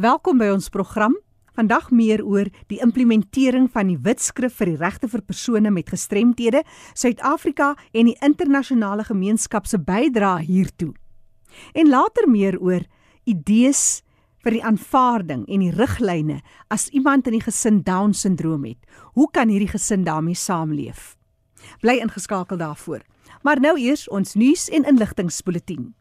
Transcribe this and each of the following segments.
Welkom by ons program. Vandag meer oor die implementering van die Wetskrif vir die regte vir persone met gestremthede, Suid-Afrika en die internasionale gemeenskap se bydrae hiertoe. En later meer oor idees vir die aanvaarding en die riglyne as iemand in die gesin Down-sindroom het. Hoe kan hierdie gesin daarmee saamleef? Bly ingeskakel daarvoor. Maar nou eers ons nuus en inligtingspulsatie.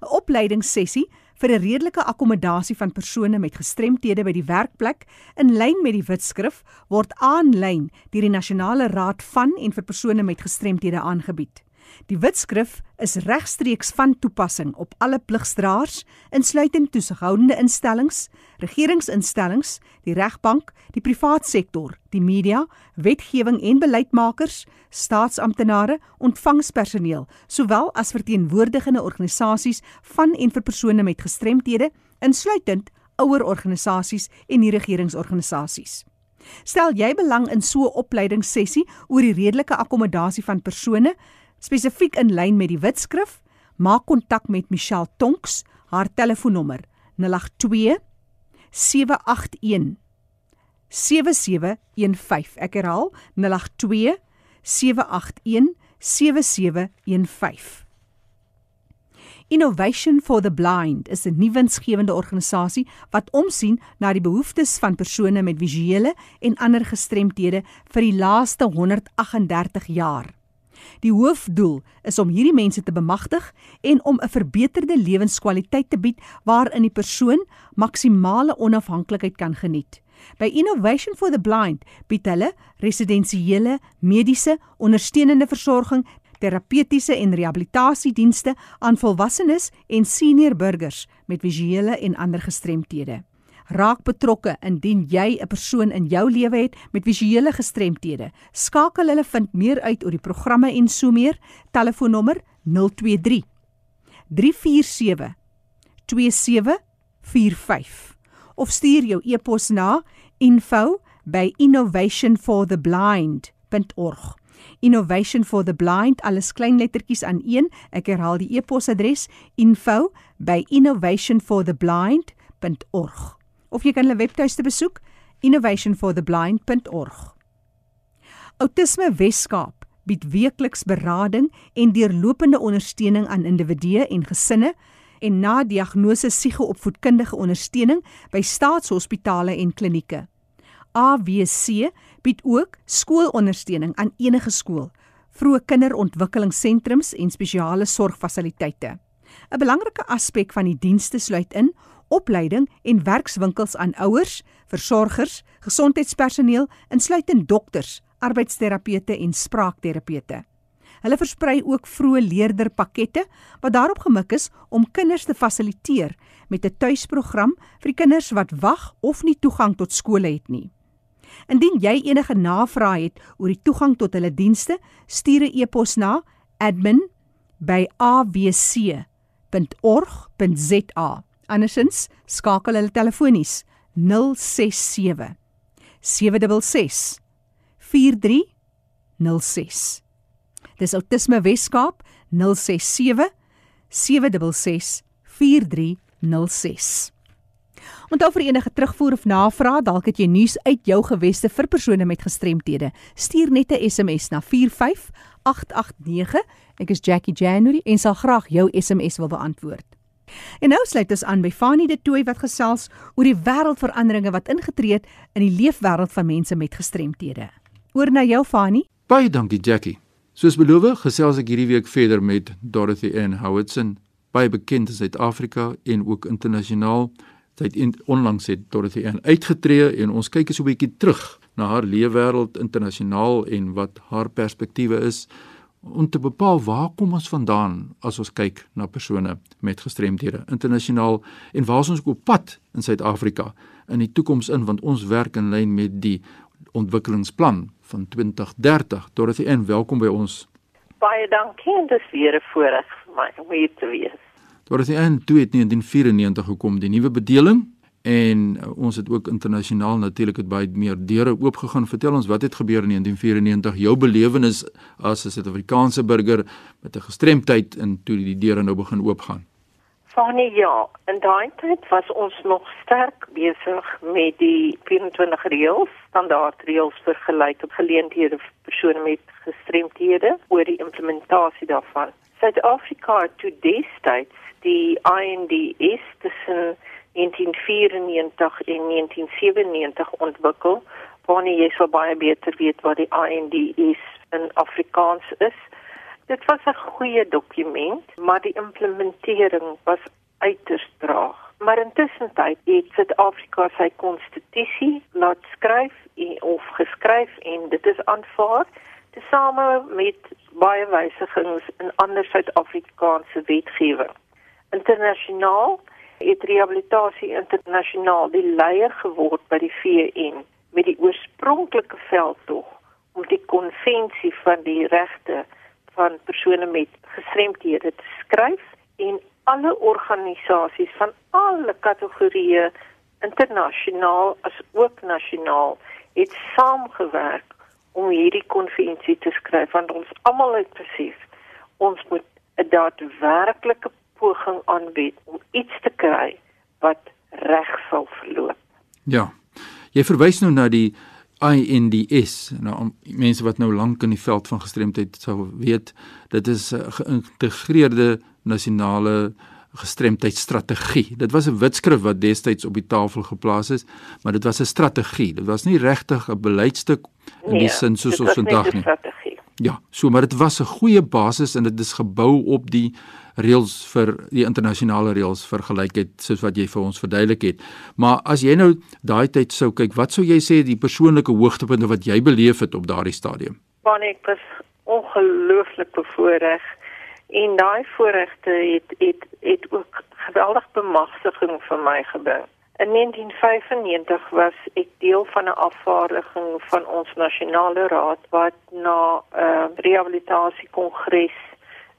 'n Opleidingssessie vir 'n redelike akkommodasie van persone met gestremthede by die werkplek in lyn met die wetskrif word aanlyn deur die Nasionale Raad van en vir persone met gestremthede aangebied. Die wetskrif is regstreeks van toepassing op alle pligsdraers, insluitend toesighoudende instellings, regeringsinstellings, die regbank, die privaat sektor, die media, wetgewing en beleidsmakers, staatsamptenare, ontvangspersoneel, sowel as verteenwoordigende organisasies van en vir persone met gestremthede, insluitend ouer organisasies en nie regeringsorganisasies. Stel jy belang in so 'n opleidingssessie oor die redelike akkommodasie van persone spesifiek in lyn met die wetskrif, maak kontak met Michelle Tonks. Haar telefoonnommer 082 781 7715. Ek herhaal 082 781 7715. Innovation for the Blind is 'n nuwe winsgewende organisasie wat omsien na die behoeftes van persone met visuele en ander gestremthede vir die laaste 138 jaar. Die hoofdoel is om hierdie mense te bemagtig en om 'n verbeterde lewenskwaliteit te bied waarin die persoon maksimale onafhanklikheid kan geniet. By Innovation for the Blind bied hulle residensiële, mediese, ondersteunende versorging, terapeutiese en rehabilitasiedienste aan volwassenes en senior burgers met visuele en ander gestremthede raak betrokke indien jy 'n persoon in jou lewe het met visuele gestremthede. Skakel hulle vind meer uit oor die programme en so meer. Telefoonnommer 023 347 2745 of stuur jou e-pos na info@innovationfortheblind.org. Innovation for the Blind alles klein lettertjies aan een. Ek herhaal die e-posadres info@innovationfortheblind.org of jy kan hulle webtuiste besoek innovationfortheblind.org. Autisme Weskaap bied weekliks berading en deurlopende ondersteuning aan individue en gesinne en na diagnose psigo-opvoedkundige ondersteuning by staatshospitale en klinieke. AWC bied ook skoolondersteuning aan enige skool, vroeë kinderontwikkelingssentrums en spesiale sorgfasiliteite. 'n Belangrike aspek van die dienste sluit in opleiding en werkswinkels aan ouers, versorgers, gesondheidspersoneel, insluitend dokters, arbeidsterapeute en spraakterapeute. Hulle versprei ook vroeë leerderpakkette wat daarop gemik is om kinders te fasiliteer met 'n tuisprogram vir die kinders wat wag of nie toegang tot skole het nie. Indien jy enige navrae het oor die toegang tot hulle dienste, stuur 'n e-pos na admin@awc.org.za. Andersins skakel hulle telefonies 067 766 4306. Dis Autisme Weskaap 067 766 4306. Onthou vir enige terugvoer of navraag, dalk het jy nuus uit jou geweste vir persone met gestremthede. Stuur net 'n SMS na 45889. Ek is Jackie January en sal graag jou SMS wil beantwoord. En nou sluit ons aan by Fanie de Tooi wat gesels oor die wêreldveranderinge wat ingetree het in die leefwêreld van mense met gestremthede. Oor na jou Fanie. Baie dankie Jackie. Soos beloof, gesels ek hierdie week verder met Dorothy Ann Howardson, baie bekend in Suid-Afrika en ook internasionaal. Sy het onlangs het Dorothy Ann uitgetree en ons kyk eens 'n bietjie terug na haar leefwêreld internasionaal en wat haar perspektiewe is om te bepaal waar kom ons vandaan as ons kyk na persone met gestremdhede internasionaal en waar is ons op pad in Suid-Afrika in die toekoms in? Want ons werk in lyn met die ontwikkelingsplan van 2030 Dorothy en welkom by ons. Baie dankie en dis weer 'n voorreg vir my om hier te wees. Dorothy en toe het 1994 gekom die nuwe bedeling en uh, ons het ook internasionaal natuurlik het baie meer deure oopgegaan. Vertel ons wat het gebeur in 1994, jou belewenis as 'n Suid-Afrikaanse burger met 'n gestremdheid en toe die deure nou begin oopgaan. Fanie ja, in daai tyd was ons nog sterk besig met die 24 reëls, standaard reëls vir gelyke geleenthede vir persone met gestremthede oor die implementasie daarvan. Suid-Afrika toe destyds die INDS tussen 1994 en 1997 ontwikkel, wanneer jy so baie beter weet wat die INDS in Afrikaans is. Dit was 'n goeie dokument, maar die implementering was uiters traag. Maar intussen het Suid-Afrika sy konstitusie laat skryf of geskryf en dit is aanvaar tesame met baie wysigings in ander Suid-Afrikaanse wetgewing. Internasionaal het rehabilitasie internasionaal die leier geword by die VN met die oorspronklike veldtog om die konvensie van die regte van persone met gestremthede te skryf en alle organisasies van alle kategorieë internasionaal as ook nasionaal het saamgewerk om hierdie konvensie te skryf want ons almal het besef ons moet 'n daadwerklike poging aanbied om iets te kry wat reg sal verloop. Ja. Jy verwys nou na die INDS. Nou mense wat nou lank in die veld van gestremdheid sou weet, dit is 'n geïntegreerde nasionale gestremdheidsstrategie. Dit was 'n wetskrif wat destyds op die tafel geplaas is, maar dit was 'n strategie. Dit was nie regtig 'n beleidstuk in nee, die sin soos ons vandag nie. Ja, so maar dit was 'n goeie basis en dit is gebou op die reëls vir die internasionale reëls vir gelykheid soos wat jy vir ons verduidelik het. Maar as jy nou daai tyd sou kyk, wat sou jy sê die persoonlike hoogtepunte wat jy beleef het op daardie stadium? Want ek was ongelooflik bevoorreg en daai voorregte het het het ook geweldig bemagtiging vir my gebring. In 1995 was ek deel van 'n afvaardiging van ons nasionale raad wat na 'n uh, rehabilitasiekongres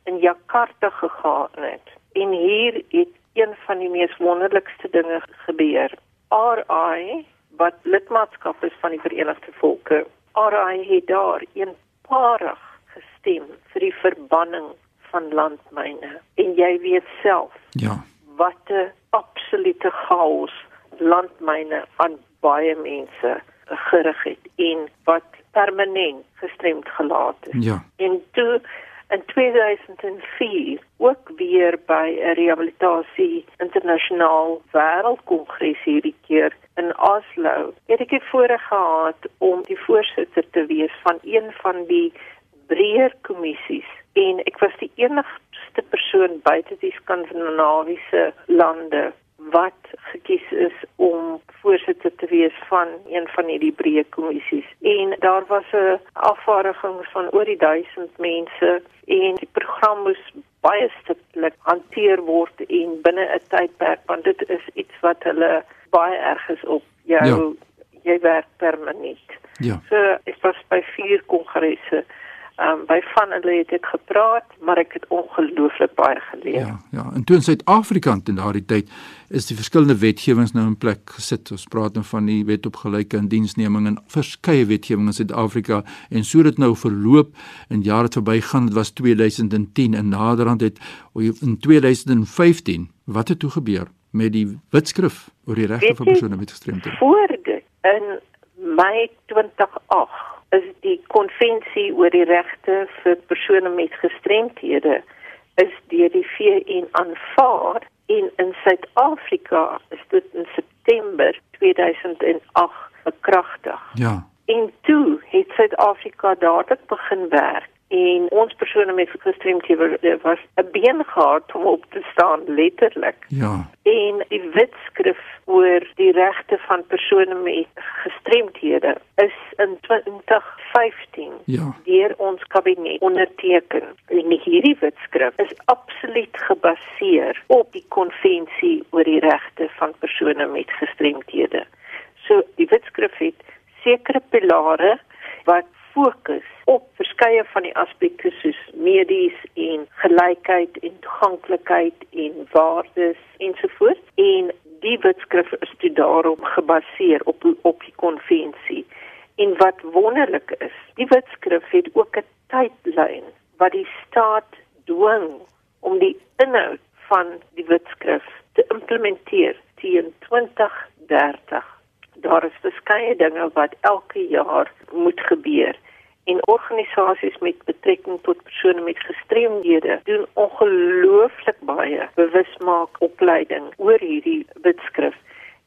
in Jakarta gegaan het. En hier het een van die mees wonderlikste dinge gebeur. RI wat lidmaatskap is van die Verenigde Volke. RI het daar eenparig gestem vir die verbanning van landmyne. En jy weet self. Ja. Wat 'n absolute chaos landmyne aan baie mense gerig het en wat permanent gestremd gelaat het. Ja. En toe in 2004 ook weer by 'n rehabilitasie internasionaal wêreldkongres hierdie keer in Oslo. Het ek het voorreg gehad om die voorsitter te wees van een van die breër kommissies en ek was die enigste persoon buite die skandinawiese lande wat gekies is om voorsitter te wees van een van hierdie breë kommissies. En daar was 'n afvaardiging van oor die 1000 mense en die program moes baie stiptelik hanteer word en binne 'n tydperk want dit is iets wat hulle baie erg is op jou ja. jy werk permanent. Ja. So ek was by vier kongresse Ehm um, by van hulle het ek gepraat, maar ek het ongelooflik baie geleer. Ja, ja. En toe in Suid-Afrika in daardie tyd is die verskillende wetgewings nou in plek gesit. Ons praat nou van die wet op gelyke indiensneming en verskeie wetgewings in Suid-Afrika en so dit nou verloop in jare te verbygaan. Dit was 2010 en naderhand het in 2015 wat het toe gebeur met die wetskrif oor die regte van persone met gestremdhede? Voor dit in Mei 2008 is die konvensie oor die regte vir persone met gestremthede is deur die VN aanvaar en in Suid-Afrika is dit in September 2008 bekragtig. Ja. En toe het Suid-Afrika dadelik begin werk en ons persone met gestremdhede was 'n been gehad om op te staan letterlik. Ja. En die wetskrif oor die regte van persone met gestremdhede is in 2015 ja. deur ons kabinet onderteken. En hierdie wetskrif is absoluut gebaseer op die konvensie oor die regte van persone met gestremdhede. So die wetskrif het sekere pilare verskeie van die aspekte soos medies en gelykheid en toeganklikheid en waardes ensovoorts. En die wetskrif is toe daarop gebaseer op op die konvensie. En wat wonderlik is die wetskrif het ook 'n tydlyn wat die staat dwing om die inhoud van die wetskrif te implementeer teen 2030. Daar is verskeie dinge wat elke jaar moet gebeur en organisasies met betrekking tot persone met gestremdhede doen ongelooflik baie bewusmaak opleiding oor hierdie wetskrif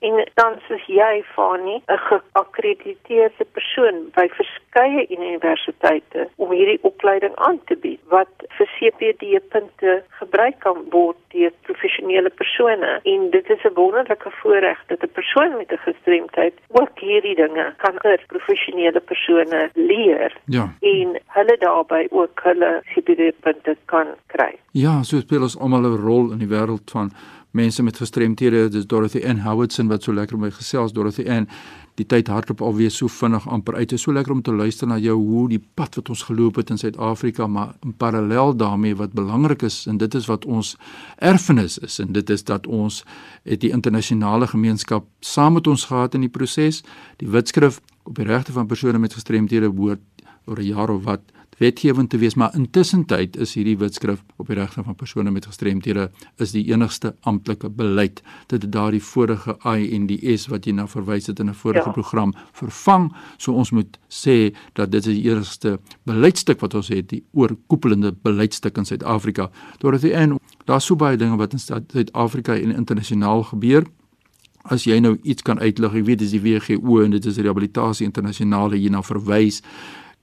en dan is jy Fani 'n geakkrediteerde persoon by verskeie universiteite om hierdie opleiding aan te bied wat vir CPD punte gebruik kan word deur professionele persone en dit is 'n wonderlike voorreg dat 'n persoon met 'n gestremdheid ook hierdie dinge kan vir professionele persone leer Ja. en hulle daarbey ook hulle CPD punte kan kry. Ja, so speel ons almal 'n rol in die wêreld van mense met gestremthede. Dis Dorothy Ann Howardson wat so lekker met my gesels Dorothy Ann. Die tyd hardloop alweer so vinnig amper uit. Dit is so lekker om te luister na jou hoe die pad wat ons geloop het in Suid-Afrika, maar in parallel daarmee wat belangrik is en dit is wat ons erfenis is en dit is dat ons het die internasionale gemeenskap saam met ons gehad in die proses. Die wetskrif op die regte van persone met gestremthede behoort oor 'n jaar of wat wetgewend te wees, maar intussen tyd is hierdie wetskrif op die regte van persone met gestremthede is die enigste amptelike beleid. Dit het daardie vorige INDS wat jy na verwys het in 'n vorige Ja. program vervang, so ons moet sê dat dit is die eerste beleidstuk wat ons het, die oorkoepelende beleidstuk in Suid-Afrika. Dorothy en daar's so baie dinge wat in Suid-Afrika en internasionaal gebeur. As jy nou iets kan uitlig, ek weet dis die WGO en dit is rehabilitasie internasionale hierna verwys.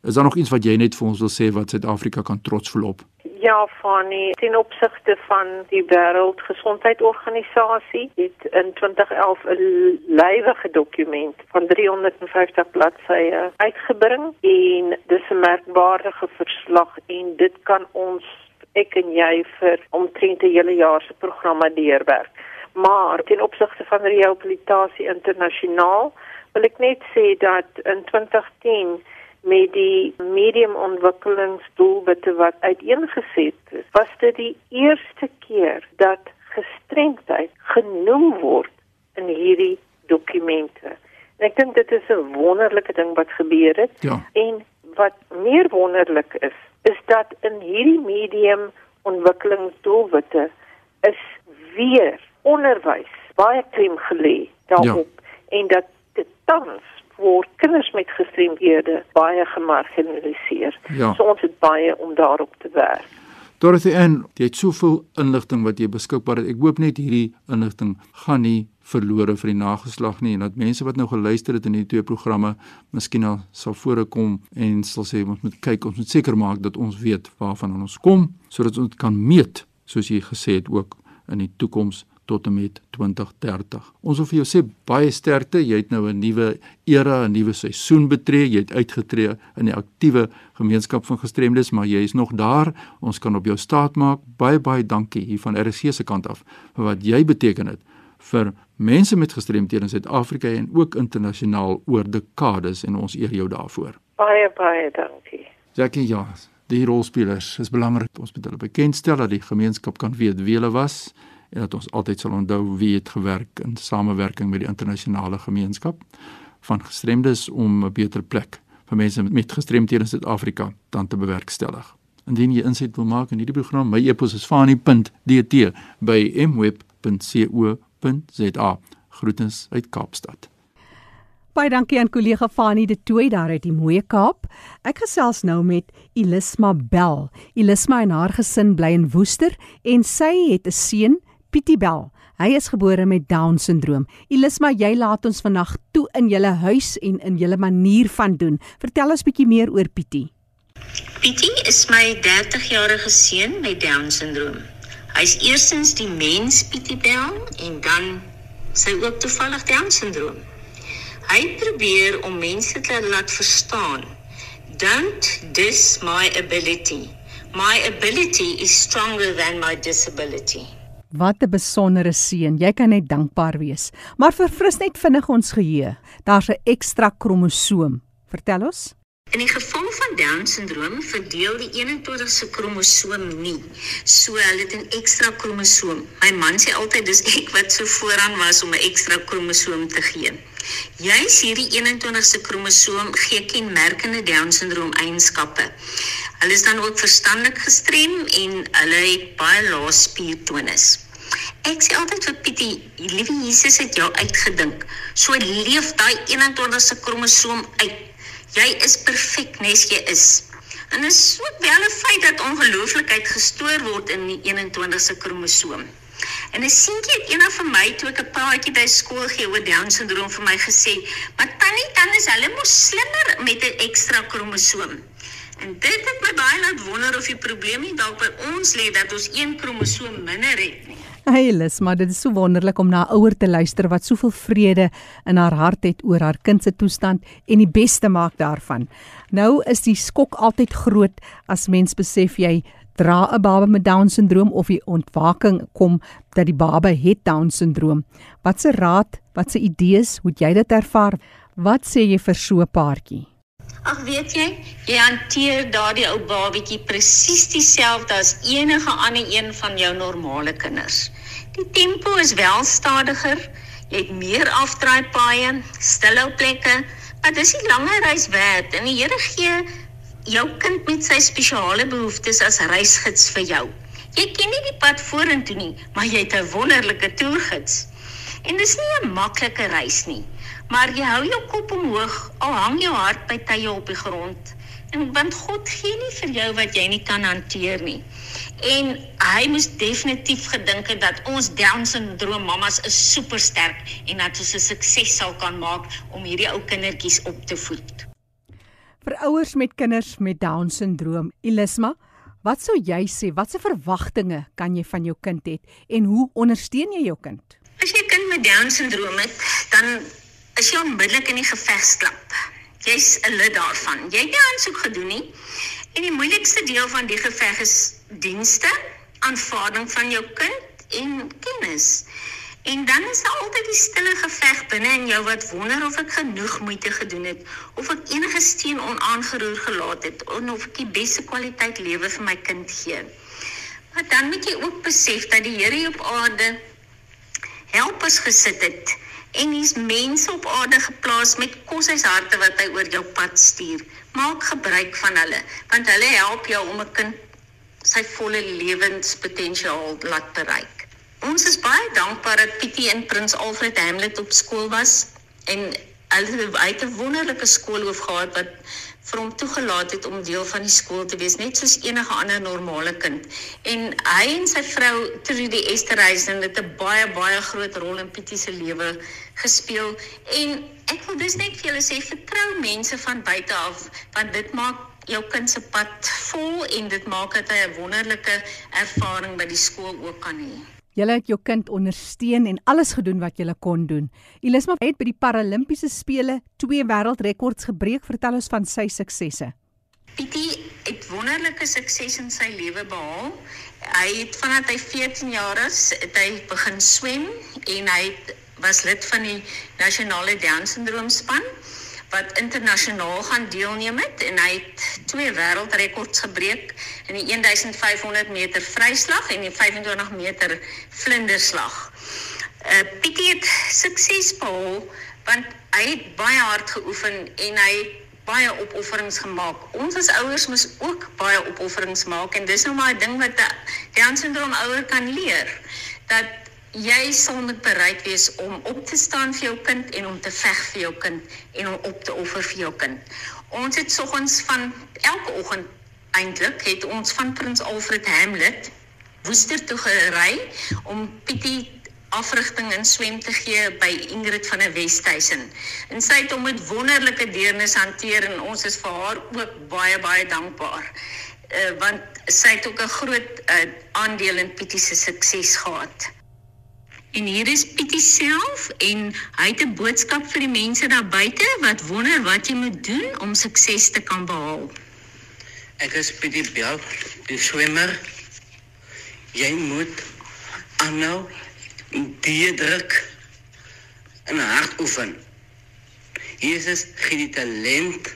Is daar nog iets wat jy net vir ons wil sê wat Suid-Afrika kan trots voel op? Ja, Fanny, ten opsigte van die Wêreldgesondheidsorganisasie het in 2011 'n lywige dokument van 350 bladsye uitgebring en dis 'n merkwaardige verslag en dit kan ons ek en jy vir omtrent 'n hele jaar se programme deurwerk. Maar ten opsigte van rehabilitasie internasionaal wil ek net sê dat in 2010 met die medium ontwikkelingsdoelwitte wat uiteengeset is, was dit die eerste keer dat gestremdheid genoem word in hierdie dokumente. En ek dink dit is 'n wonderlike ding wat gebeur het. Ja. En wat meer wonderlik is, is dat in hierdie medium ontwikkelingsdoelwitte is weer onderwys baie klem gelê daarop ja. en dat dit tans word kinders met gestremdhede baie gemarginaliseer. Ja. So ons het baie om daarop te werk. Dorothy Ann, jy het soveel inligting wat jy beskikbaar het. Ek hoop net hierdie inligting gaan nie verlore vir die nageslag nie en dat mense wat nou geluister het in hierdie twee programme miskien al sal voorkom en sal sê ons moet kyk, ons moet seker maak dat ons weet waarvan ons kom sodat ons kan meet soos jy gesê het ook in die toekoms tot en met 2030. Ons wil vir jou sê baie sterkte. Jy het nou 'n nuwe era, 'n nuwe seisoen betree. Jy het uitgetree in die aktiewe gemeenskap van gestremdes, maar jy is nog daar. Ons kan op jou staat maak. Baie baie dankie hier van RC se kant af vir wat jy beteken het vir mense met gestremthede in Suid-Afrika en ook internasionaal oor dekades en ons eer jou daarvoor. Baie baie dankie. Jackie, ja, die rolspelers is belangrik. Ons moet hulle bekendstel dat die gemeenskap kan weet wie hulle was en dat ons altyd sal onthou wie het gewerk in samewerking met die internasionale gemeenskap van gestremdes om 'n beter plek vir mense met gestremthede in Suid-Afrika dan te bewerkstellig. Indien jy inset wil maak in hierdie program, my e-pos is fani.dt by mweb.co.za. Groetens uit Kaapstad. Baie dankie aan kollega Fanie de Tooi daar uit die Mooie Kaap. Ek gesels nou met Ilisma Bell. Ilisma en haar gesin bly in Woester en sy het 'n seun, Pietie Bell. Hy is gebore met Down-sindroom. Ilisma, jy laat ons vandag toe in julle huis en in julle manier van doen. Vertel ons bietjie meer oor Pietie. Pietie is my 30-jarige seun met Down-sindroom. Hy's eerstens die mens Pietie Bell en dan sy ook toevallig Down-sindroom. Hy probeer om mense te laat verstaan. Don't diss my ability. My ability is stronger than my disability. Wat 'n besondere seun. Jy kan net dankbaar wees. Maar verfris net vinnig ons geheue. Daar's 'n ekstra kromosoom. Vertel ons. In die geval van Down-sindroom verdeel die 21ste kromosoom nie. So hulle het 'n ekstra kromosoom. My man sê altyd dis ek wat so vooraan was om 'n ekstra kromosoom te gee. Juis hierdie 21ste kromosoom gee kenmerkende Down-sindroom eienskappe. Hulle is dan ook verstandelik gestrem en hulle het baie lae spiertonus. Ek sê altyd vir Pietie, liewe Jesus het jou uitgedink. So leef daai 21ste kromosoom uit. Jy is perfek nes jy is. En dit is ook wel 'n feit dat ongelooflikheid gestoor word in die 21ste kromosoom. En 'n seentjie het eendag vir my toe ek 'n praatjie by skool gee oor Down syndroom vir my gesê, "Maar tannie, dan is hulle mos slimmer met 'n ekstra kromosoom." En dit het my baie laat wonder of die probleem nie dalk by ons lê dat ons een kromosoom minder het nie. Hey Lis, maar dit is so wonderlik om na 'n ouer te luister wat soveel vrede in haar hart het oor haar kind se toestand en die beste maak daarvan. Nou is die skok altyd groot as mens besef jy dra 'n baba met down syndroom of die ontwaking kom dat die baba het down syndroom. Wat se raad, wat se idees, hoe jy dit ervaar? Wat sê jy vir so 'n paartjie? Ag weet jy, jy hanteer daardie ou babatjie presies dieselfde as enige ander een van jou normale kinders. Die tempo is wel stadiger, jy het meer afdraaipaaie, stilhou plekke, maar dis 'n langer reis werd en die Here gee jou kind met sy spesiale behoeftes as reisgids vir jou. Jy ken nie die pad vorentoe nie, maar jy het 'n wonderlike toergids. En dis nie 'n maklike reis nie maar jy hou jou kop omhoog al hang jou hart by tye op die grond en want God gee nie vir jou wat jy nie kan hanteer nie en hy moes definitief gedink het dat ons down syndroom mammas is super sterk en dat ons 'n sukses sal kan maak om hierdie ou kindertjies op te voed vir ouers met kinders met down syndroom Elisma Wat sou jy sê? Watse verwagtinge kan jy van jou kind hê en hoe ondersteun jy jou kind? As jy 'n kind met down syndroom het, dan is jy onmiddellik in die gevegsklap. Jy's 'n lid daarvan. Jy het nie aansoek gedoen nie. En die moeilikste deel van die geveg is dienste, aanvaarding van jou kind en kennis. En dan is daar altyd die stille geveg binne in jou wat wonder of ek genoeg moeite gedoen het of ek enige steen onaangeroer gelaat het of ek die beste kwaliteit lewe vir my kind gee. Maar dan moet jy ook besef dat die Here op aarde helpers gesit het en hier's mense op aarde geplaas met koshuisharte wat hy oor jou pad stuur. Maak gebruik van hulle, want hulle help jou om 'n kind sy volle lewenspotensiaal laat bereik. Ons is baie dankbaar dat Pietie en Prins Alfred Hamlet op skool was en hulle het 'n wonderlike skoolhoof gehad wat vir hom toegelaat het om deel van die skool te wees net soos enige ander normale kind. En hy en sy vrou Trudy Esterhuizen het 'n baie baie groot rol in Pietie se lewe gespeel en ek wil dus net vir julle sê vertrou mense van buite af want dit maak jou kind se pad vol en dit maak dat hy 'n wonderlike ervaring by die skool ook kan hê. Julle het jou kind ondersteun en alles gedoen wat julle kon doen. Elisma het by die Paralimpiese spele twee wêreldrekords gebreek. Vertel ons van sy suksesse. Pietie het wonderlike sukses in sy lewe behaal. Hy het vanaf hy 14 jaar is, het hy begin swem en hy het, was lid van die nasionale Down syndroom span wat internasionaal gaan deelneem het en hy het twee wêreldrekords gebreek in die 1500 meter vryslag en die 25 meter vlinderslag. Uh Pietie het sukses behaal want hy het baie hard geoefen en hy het baie opofferings gemaak. Ons as ouers moet ook baie opofferings maak en dis nou maar 'n ding wat 'n Down syndroom ouer kan leer dat jy sal moet bereid wees om op te staan vir jou kind en om te veg vir jou kind en om op te offer vir jou kind. Ons het soggens van elke oggend eintlik het ons van Prins Alfred Hamlet Woester toe gery om Pietie afrigting in swem te gee by Ingrid van der Westhuizen. En sy het hom met wonderlike deernis hanteer en ons is vir haar ook baie baie dankbaar. Uh, want sy het ook 'n groot uh, aandeel in Pietie se sukses gehad. En hier is Pietie self en hy het 'n boodskap vir die mense daar buite wat wonder wat jy moet doen om sukses te kan behaal. Ek is Pietie Bel, die swemmer. Jy moet aanhou die druk en hard oefen. Jesus gee die talent.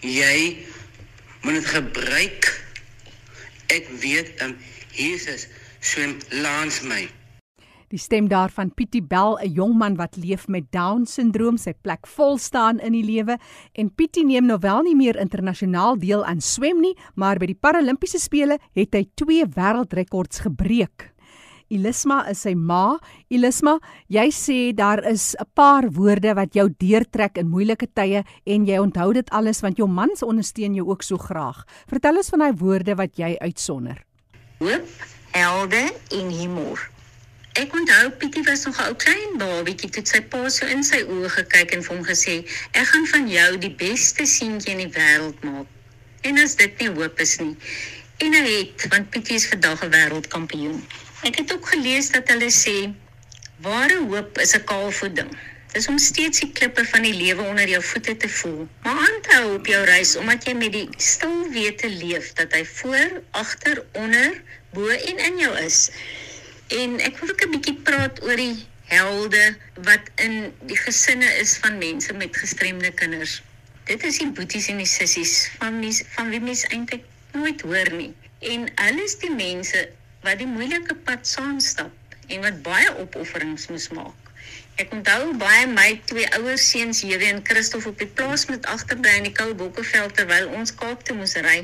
Jy moet dit gebruik. Ek weet, um, Jesus swem langs my. Die stem daarvan Pietie Bell, 'n jong man wat leef met Down-sindroom, sy plek vol staan in die lewe en Pietie neem nou wel nie meer internasionaal deel aan swem nie, maar by die Paralimpiese spele het hy twee wêreldrekords gebreek. Ilisma is sy ma. Ilisma, jy sê daar is 'n paar woorde wat jou deurtrek in moeilike tye en jy onthou dit alles want jou man se ondersteun jou ook so graag. Vertel ons van daai woorde wat jy uitsonder. Hoop, helde en humor. Ek onthou Pietie was nog 'n ou klein babietjie toe sy pa so in sy oë gekyk en vir hom gesê: "Ek gaan van jou die beste seentjie in die wêreld maak." En as dit nie hoop is nie. En hy het, want Pietie is vandag 'n wêreldkampioen. Ek het ook gelees dat hulle sê ware hoop is 'n kaalvoeding. Dis om steeds die klippe van die lewe onder jou voete te voel. Maar aanhou op jou reis omdat jy met die stil wete leef dat hy voor, agter, onder, bo en in jou is. En ek wil ook 'n bietjie praat oor die helde wat in die gesinne is van mense met gestremde kinders. Dit is die boeties en die sissies van mens, van wie mens eintlik nooit hoor nie. En hulle is die mense wat die moeilike pad saam stap en wat baie opofferings moes maak. Ek onthou baie my twee ouer seuns, Jewe en Christof op die plaas met agterbly in die koue bokkeveld terwyl ons Kaap toe moes ry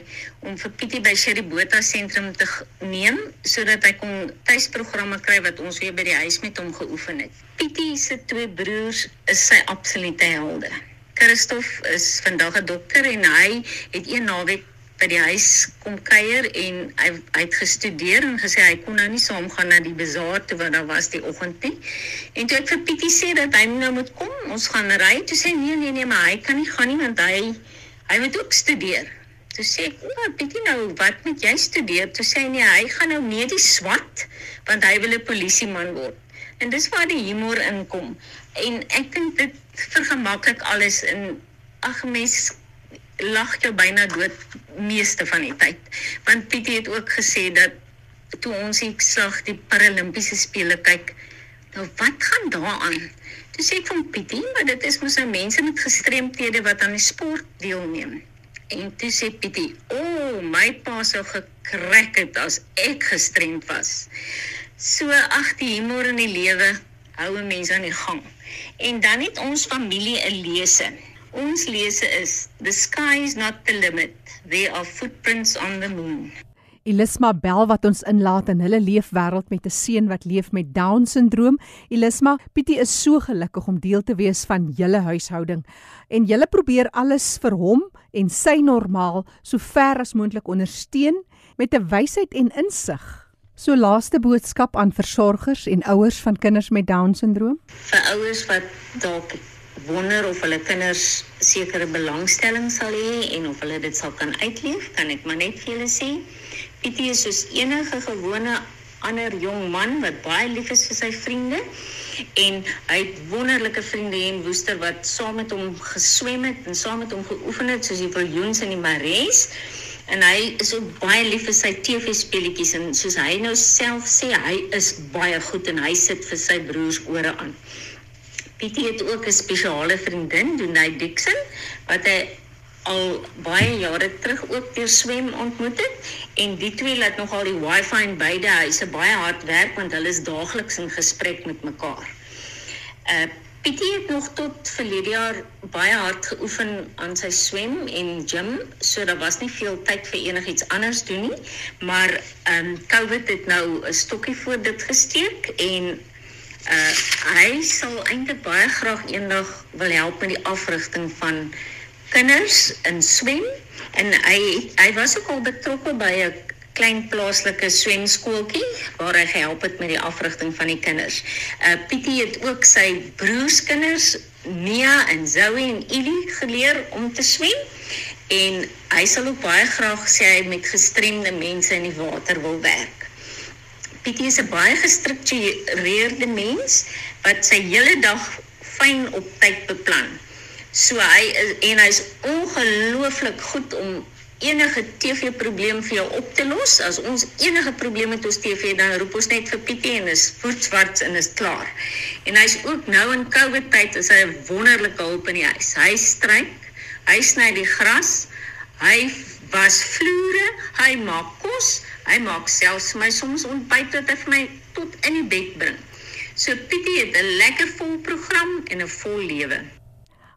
om vir Pietie by Sherry Botha sentrum te neem sodat hy kon tuisprogramme kry wat ons weer by die huis met hom geoefen het. Pietie se twee broers is sy absolute helde. Christof is vandag 'n dokter en hy het een naweek by die huis kom kuier en hy, hy het gestudeer en gesê hy kon nou nie saam gaan na die bazaar toe want daar was die oggend nie. En toe ek vir Pietie sê dat hy nou moet kom, ons gaan ry, toe sê nee nee nee, maar hy kan nie gaan nie want hy hy moet ook studeer. Toe sê ek, "O, Pietie nou, wat moet jy studeer?" Toe sê hy nee, hy gaan nou medies swat want hy wil 'n polisieman word. En dis waar die humor inkom. En ek dink dit vergemaklik alles in ag mens lag jou byna dood meeste van die tyd. Want Pietie het ook gesê dat toe ons die slag die paralimpiese spele kyk, nou wat gaan daaraan? Toe sê ek van Pietie, maar dit is mos nou mense met gestremthede wat aan die sport deelneem. En toe sê Pietie, "O, oh, my pa sou gekrek het as ek gestremd was." So ag die humor in die lewe hou 'n mens aan die gang. En dan het ons familie 'n lese. Ons lese is The sky is not the limit. There are footprints on the moon. Elisma Bell wat ons inlaat in hulle leefwêreld met 'n seun wat leef met Down syndroom. Elisma, Pietie is so gelukkig om deel te wees van julle huishouding en julle probeer alles vir hom en sy normaal so ver as moontlik ondersteun met 'n wysheid en insig. So laaste boodskap aan versorgers en ouers van kinders met Down syndroom. Vir ouers wat dalk wonder of hulle kinders sekere belangstelling sal hê en of hulle dit sal kan uitleef, kan ek maar net vir julle sê. Pietie is soos enige gewone ander jong man wat baie lief is vir sy vriende en hy het wonderlike vriende en woester wat saam met hom geswem het en saam met hom geoefen het soos die viljoens in die mares en hy is ook baie lief vir sy TV speletjies en soos hy nou self sê hy is baie goed en hy sit vir sy broers ore aan. Pietie het ook 'n spesiale vriendin, Donay Dixon, wat hy al baie jare terug ook deur swem ontmoet het en die twee laat nogal die wifi in beide huise baie hard werk want hulle is daagliks in gesprek met mekaar. Uh Pietie het nog tot verlede jaar baie hard geoefen aan sy swem en gym, so daar was nie veel tyd vir enigiets anders doen nie, maar ehm um, COVID het nou 'n stokkie voor dit gesteek en uh hy sal eintlik baie graag eendag wil help met die afrigting van kinders in swem en hy hy was ook al betrokke by 'n klein plaaslike swemskooltjie waar hy gehelp het met die afrigting van die kinders. Uh Pietie het ook sy broerskinders Nia en Zoe en Ili geleer om te swem en hy sal ook baie graag sê hy met gestremde mense in die water wil werk. Pietie is 'n baie gestruktureerde mens wat sy hele dag fyn op tyd beplan. So hy is en hy's ongelooflik goed om enige TV-probleem vir jou op te los. As ons enige probleme het met TV, dan roep ons net vir Pietie en is voetswarts en is klaar. En hy's ook nou in COVID tyd is hy 'n wonderlike hulp in die huis. Hy stryk, hy sny die gras, hy was vloere, hy maak kos, Hy maak selfs my soms ontbyt wat hy vir my tot in die bed bring. So Pietie het 'n lekker vol program en 'n vol lewe.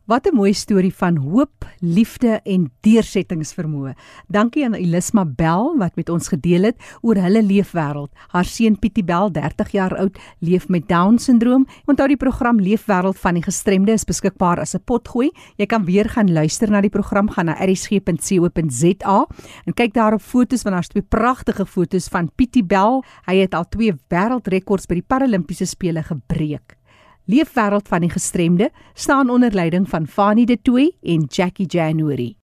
Wat 'n mooi storie van hoop, liefde en deursettingsvermoë. Dankie aan Elisma Bell wat met ons gedeel het oor hulle leefwêreld. Haar seun Pietie Bell, 30 jaar oud, leef met Down-sindroom. Onthou die program Leefwêreld van die Gestremde is beskikbaar as 'n potgooi. Jy kan weer gaan luister na die program gaan na erisg.co.za en kyk daar op foto's want daar's twee pragtige foto's van Pietie Bell. Hy het al twee wêreldrekords by die Paralimpiese spele gebreek. Leefwêreld van die gestremde staan onder leiding van Fanie De Tooy en Jackie January.